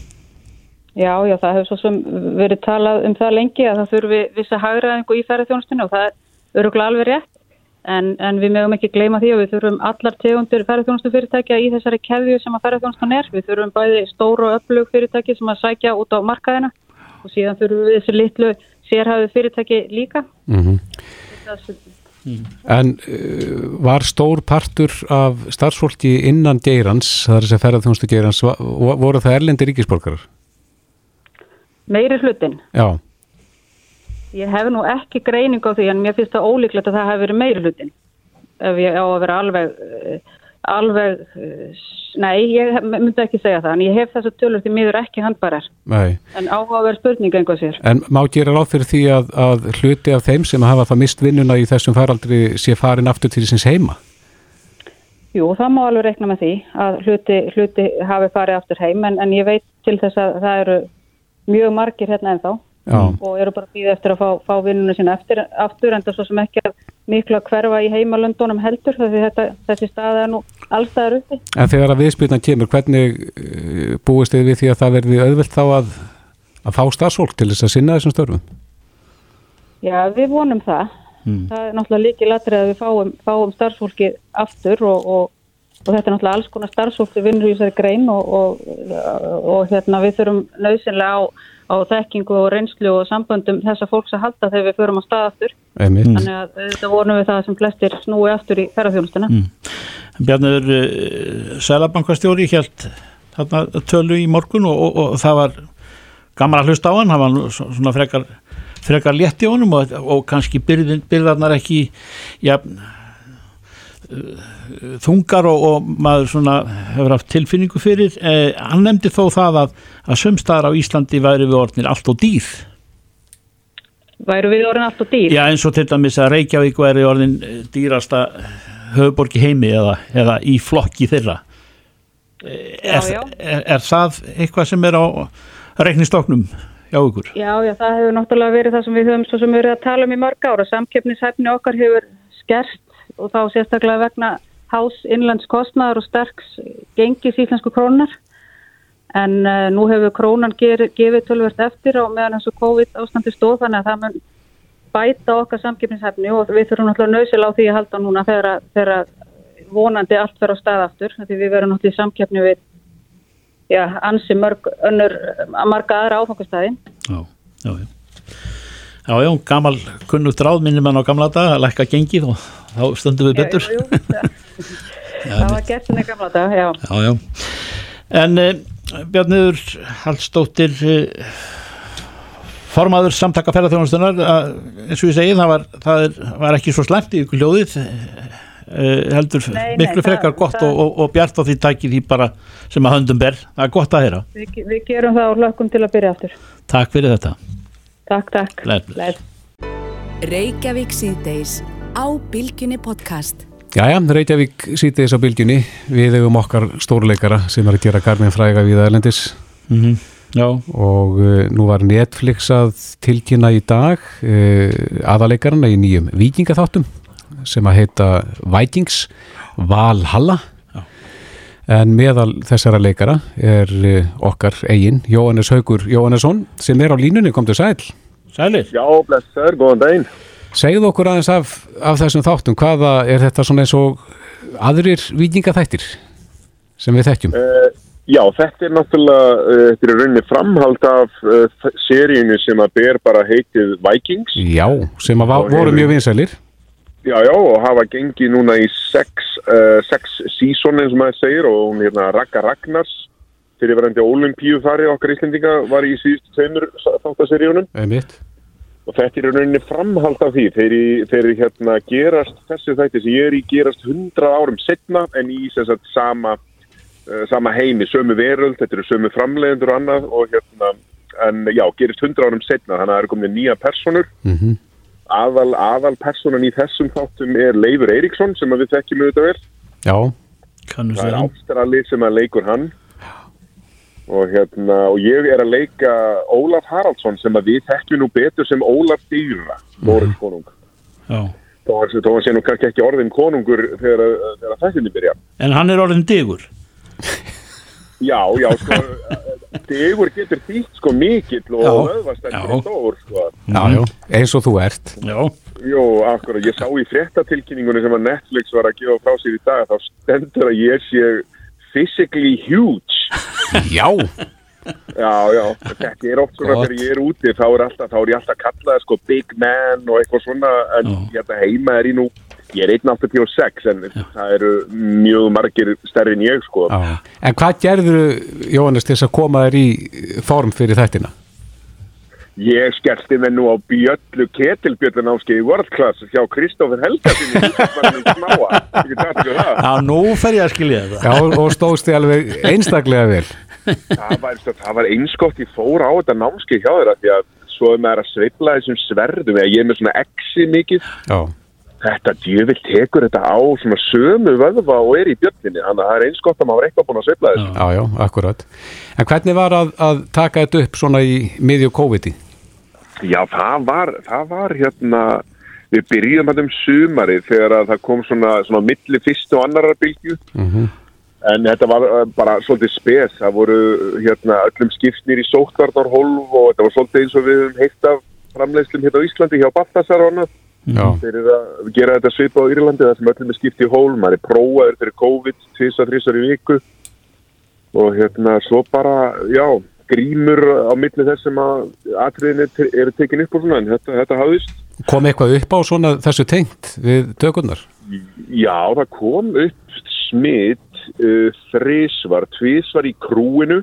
Já, já, það hefur svo sem verið talað um það lengi að það þurfi vissa hagraðingu í ferðarþjónustunni og það er öruglega alveg rétt en, en við mögum ekki gleyma því að við þurfum allar tegundir ferðarþjónustu fyrirtækja í þessari keðju sem að ferðarþjónustan er. Við þurfum bæði stóru og öflug fyrirtæki sem að sækja út á markaðina og síðan þurfum við þessi litlu sérhæðu fyrirtæki líka. Mm -hmm. En uh, var stór partur af starfsfólki innan geirans, það er þess að ferðarþjónustu geirans, voru það erlendi ríkisborgarar? Meiri hlutin? Já. Ég hef nú ekki greining á því en mér finnst það ólíklegt að það hef verið meiri hlutin ef ég á að vera alveg eh, alveg, eh, nei, ég myndi ekki segja það, en ég hef þessu tölur því miður ekki handbarar, nei. en áhugaverð spurning einhvað sér. En má gera ráð fyrir því að, að hluti af þeim sem hafa það mist vinnuna í þessum faraldri sé farin aftur til þessins heima? Jú, það má alveg reikna með því að hluti, hluti hafi farið aftur heim, en, en ég veit til þess að það eru mjög margir hérna ennþá Já. og eru bara býðið eftir að fá, fá vinnuna sína eftir, aftur en það svo sem ekki miklu að hverfa í heimalöndunum heldur þetta, þessi stað er nú allstaðar uppi. En þegar að viðspilna kemur, hvernig uh, búist þið við því að það verði auðvilt þá að, að fá starfsfólk til þess að sinna þessum störfum? Já, við vonum það. Hmm. Það er náttúrulega líki latrið að við fáum, fáum starfsfólki aftur og, og, og þetta er náttúrulega alls konar starfsfólki vinnur í þessari grein og, og hérna, við þurfum nöðsynlega á á þekkingu og reynslu og samböndum þessa fólks að halda þegar við förum á stað aftur Einmitt. þannig að þetta vonum við það sem flestir snúi aftur í ferðarþjónustuna mm. Bjarnur uh, eh, Sælabankastjóri held þarna tölu í morgun og, og, og það var gaman að hlusta á hann, hann var svona frekar, frekar létt í honum og, og kannski byrðarnar ekki ja, þungar og, og maður svona hefur haft tilfinningu fyrir eh, hann nefndi þó það að, að sömstaðar á Íslandi væri við orðinir allt og dýr væri við orðin allt og dýr? Já eins og til dæmis að Reykjavík væri orðin eh, dýrasta höfuborgi heimi eða, eða í flokki þeirra eh, er, já, já. Er, er það eitthvað sem er á reiknistoknum hjá ykkur? Já já það hefur náttúrulega verið það sem við höfum svo sem við erum að tala um í mörg ára samkeppnishæfni okkar hefur skerst og þá sérstaklega vegna hás innlands kostnaðar og sterks gengis íslensku krónar en uh, nú hefur krónan ger, gefið tölvert eftir á meðan og COVID ástandi stóð þannig að það mun bæta okkar samkipnishefni og við þurfum náttúrulega nöðsil á því að halda núna þegar, þegar vonandi allt verður á stað aftur því við verðum náttúrulega í samkipni við já, ansi mörg önnur að marga aðra áfangastæði Já, já, já. Já, já, gammal kunnugt ráð minnum en á gamla dag að lækka gengið og þá stöndum við betur. já, jú, það var gert en ekki gamla dag já. Já, en eh, Bjarniður Hallstóttir eh, formaður samtaka ferðarþjónastunar eins og ég segi það var, það er, var ekki svo slæmt í ykkur hljóðið eh, heldur nei, miklu nei, frekar það, gott það, og, og, og bjart á því tækir því bara sem að höndum ber, það er gott að heyra. Við, við gerum það og lökum til að byrja aftur. Takk fyrir þetta. Takk, takk. Leð. Reykjavík síðdeis á Bilginni podcast Jæja, Reykjavík sýti þess á Bilginni við hefum okkar stórleikara sem er að gera Garmin fræga við Erlendis. Mm -hmm. og uh, nú var Netflix að tilkynna í dag uh, aðaleikarana í nýjum vikingatháttum sem að heita Vikings Valhalla. Já. en meðal þessara leikara er uh, okkar eigin Jóhannes Haugur Jóhannesson sem er á línunni, kom til sæl. Sælir. Já, blessur, góðan daginn Segð okkur aðeins af, af þessum þáttum, hvaða er þetta svona eins og aðrir vikingathættir sem við þekkjum? Uh, já, þetta er náttúrulega, uh, þetta er rauninni framhald af uh, seríinu sem að ber bara heitið Vikings. Já, sem að voru mjög vinsælir. Já, já, og hafa gengið núna í sex, sex sísónin sem maður segir og hún hérna Raka Ragnars fyrir verðandi olimpíu þar í okkar Íslendinga var í síðustu tveimur þáttaseríunum. Einmitt og þetta er í rauninni framhald af því þeir, þeir hérna gerast þessu þætti sem ég er í gerast hundra árum setna en í sagt, sama, uh, sama heimi, sömu veröld þetta eru sömu framlegendur og annað og hérna, en já, gerist hundra árum setna þannig að það eru komin nýja personur mm -hmm. aðal, aðal personan í þessum þáttum er Leifur Eiríksson sem við þekkjum auðvitað vel. Já, það er ástrali sem að leikur hann og, hérna, og ég er að leika Ólaf Haraldsson sem að við þekkjum nú betur sem Ólaf Dýra Norins konung. Þó að þó að sé nú kannski ekki orðin konungur þegar, þegar þættinni byrja En hann er orðin digur. (laughs) Já, já, sko Digur getur þýtt sko mikill og öðvastendur stór sko. Já, já, eins og þú ert. Já. Jó, akkurat, ég sá í fréttatilkynningunni sem að Netflix var að gefa frá sér í dag þá stendur að ég sé physically huge Já. Já, já, þetta er oft svona þegar ég er úti þá er, alltaf, þá er ég alltaf kallað sko big man og eitthvað svona en hérna heima er ég nú ég er 1.86 en það eru mjög margir stærri en ég sko. Já. En hvað gerður Jóhannes til þess að koma þér í form fyrir þættina? Ég skellti mig nú á bjöllu ketilbjöllu námskeið í World Class hjá Kristófur ég það. Já, nú fer ég að skilja þetta. Já, og stóðst þið alveg einstaklega vel. Það var, sko, það var einskott ég fór á þetta námskeið hjá þeirra því að svo er maður að sveifla þessum sverðum. Eða ég er með svona exi mikið. Já, þetta djöfill tekur þetta á svona sömu vöðva og er í bjöllinni þannig að það er einskott að maður er eitthvað búin að sveifla þessu. Já, já, akkurat. En hvernig var að, að taka þetta upp svona í miðju COVID-i? Já, það var, það var hérna, við byrjum þetta um sumarið þegar að það kom svona, svona milli fyrstu og annarar bylgju. Mhm. en þetta var uh, bara svolítið spes, það voru hérna öllum skiptnir í sóttvarnarhólf og þetta var svolítið eins og við höfum heitt af framleiðslum hérna á Íslandi hjá Baltasar og annað. Þeir eru að gera þetta svipað á Írlandi þar sem öllum er skipt í hólf, maður er prófaður fyrir COVID tvisar, þrisar í viku. Og hérna svo bara, já, grímur á milli þess sem að atriðin er- eru tekin upp og svona en þetta, þetta hafðist. Kom eitthvað upp á svona þessu tengt við tökurnar? Já, það kom upp smitt uh, þrísvar, tvísvar í krúinu.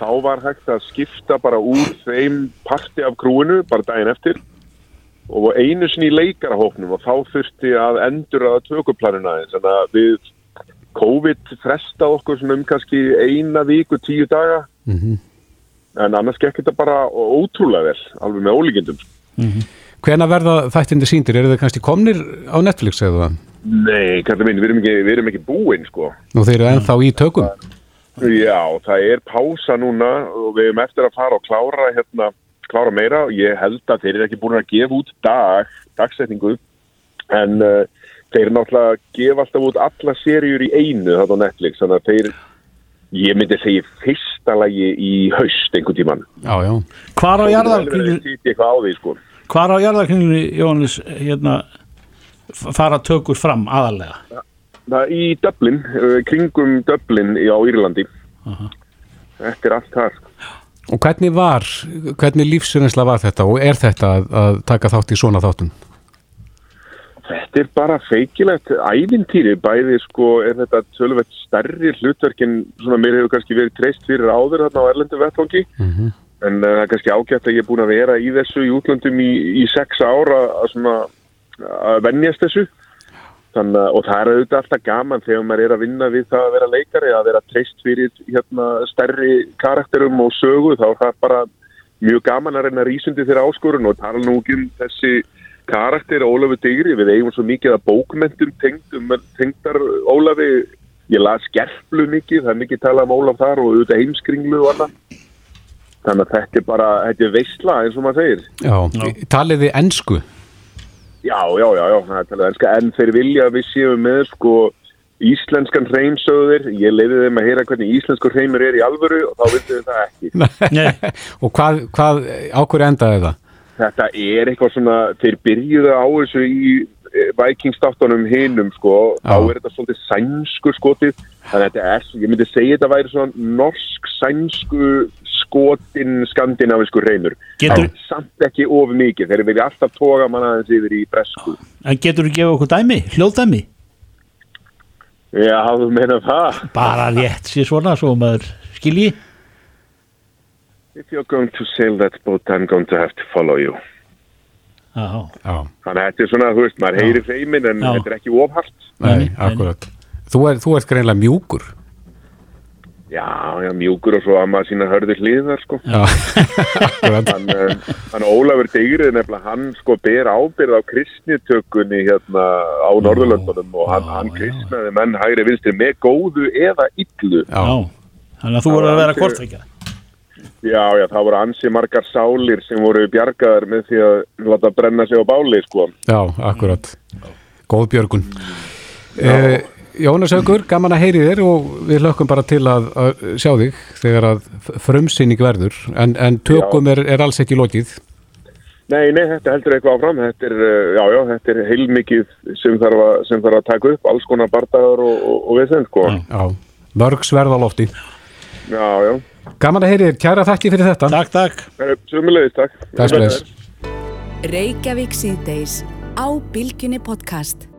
Þá var hægt að skipta bara úr þeim parti af krúinu bara daginn eftir. Og einu sinni í leikarahóknum og þá þurfti að endur að tökuplanina aðeins. Þannig að við COVID frestað okkur svona um kannski eina viku, tíu daga. Mm en annars gekk þetta bara ótrúlega vel alveg með ólíkindum Hvena verða þættindi síndir? Eru þið kannski komnir á Netflix eða það? Nei, kallar minn, við erum ekki, við erum ekki búin sko Nú þeir eru ennþá í tökum? Já, það er pása núna og við erum eftir að fara og klára hérna, klára meira og ég held að þeir eru ekki búin að gefa út dag, dagsetningu en uh, þeir eru náttúrulega að gefa alltaf út alla seríur í einu þetta á Netflix, þannig að þeir ég myndi segja í fyrsta lagi í haust einhvern tíman Já, já. Hvar á Það er því sko Hvar á jarðarkringlunni, Jóhannes, hérna fara tökur fram aðalega? Það í Dublin, uh, kringum Dublin í- á Írlandi Þetta er allt þar Og hvernig var, hvernig lífsreynsla var þetta og er þetta að, að taka þátt í svona þáttum? Þetta er bara feikilegt ævintýri, bæði sko er þetta tölvett stærri hlutverkin svona mér hefur kannski verið treyst fyrir áður þarna á Erlendu vettvangi Mhm. en uh, það er kannski ágætt að ég er búin að vera í þessu í útlöndum í, í sex ára að svona að venjast þessu Þann, og það er auðvitað alltaf gaman þegar maður er að vinna við það að vera leikari að vera treyst fyrir hérna, stærri karakterum og sögu þá er það bara mjög gaman að reyna rísundi þeirra áskorun og tala nú ekki um þessi karakter Ólafur Digri, við eigum svo mikið að bókmentum tengdum, tengdar Ólafi, ég las gerflu mikið, það er mikið talað um Ólaf þar og auðvitað heimskringlu og annað. Þannig að þetta er bara, þetta er veistla eins og maður segir. Já, talið þið ennsku? Já, já, já, já, það talað enska, en þeir vilja að við séum með sko íslenskan hreimsöður, ég leiði þeim að heyra hvernig íslenskur hreimur er í alvöru og þá vildu við það ekki. (laughs) og hvað, hvað ákveður endaði það? Þetta er eitthvað svona, þeir byrjuðu á þessu í vikingstáttunum hinum sko, þá er þetta svolítið sænsku skotið, þannig að þetta er, ég myndi segja þetta væri svona norsk sænsku skotin skandinavisku reynur. Getur- samt ekki of mikið, þeir vilja alltaf toga manna aðeins yfir í bresku. En getur þú gefa okkur dæmi, hljóðdæmi? Já, þú meina það? Bara rétt sér svona, svo maður skilji. If you're going to sail that boat, I'm going to have to follow you. Já. Já. Þannig að þetta er svona, þú veist, maður heyrir feimin en Já. þetta er ekki ofhart. Nei, akkurat. Þú, er, þú ert greinlega mjúkur. Já, já, mjúkur og svo að maður sína hörður hliðar, sko. Já, (laughs) akkurat. Hann, eh, hann Ólafur Degrið nefnilega, hann sko ber ábyrð á kristnitökunni hérna á Norðurlöndunum og hann, hann kristnaði menn hægri vinstri með góðu eða illu. Já. Þannig að þú voru að vera kortveikja. Já, já, það voru ansi margar sálir sem voru bjargaðar með því að láta brenna sig á báli, sko. Já, akkurat. góð björgun. Uh, Jónas Haugur, gaman að heyri þér og við lökkum bara til að, að sjá þig þegar að frumsýning verður. En, en tökum er, er alls ekki lokið. Nei, nei, þetta heldur eitthvað áfram. Þetta er, uh, já, já, þetta er heilmikið sem þarf að, sem þarf að taka upp alls konar bardagar og, og, og við þenn sko. Já, mörg sverðalofti Já, já Gaman að heyri þér, kæra þakki fyrir þetta. Takk, takk. Sumulegis, takk. Takk, Reykjavík síðdeis á Bilginni podcast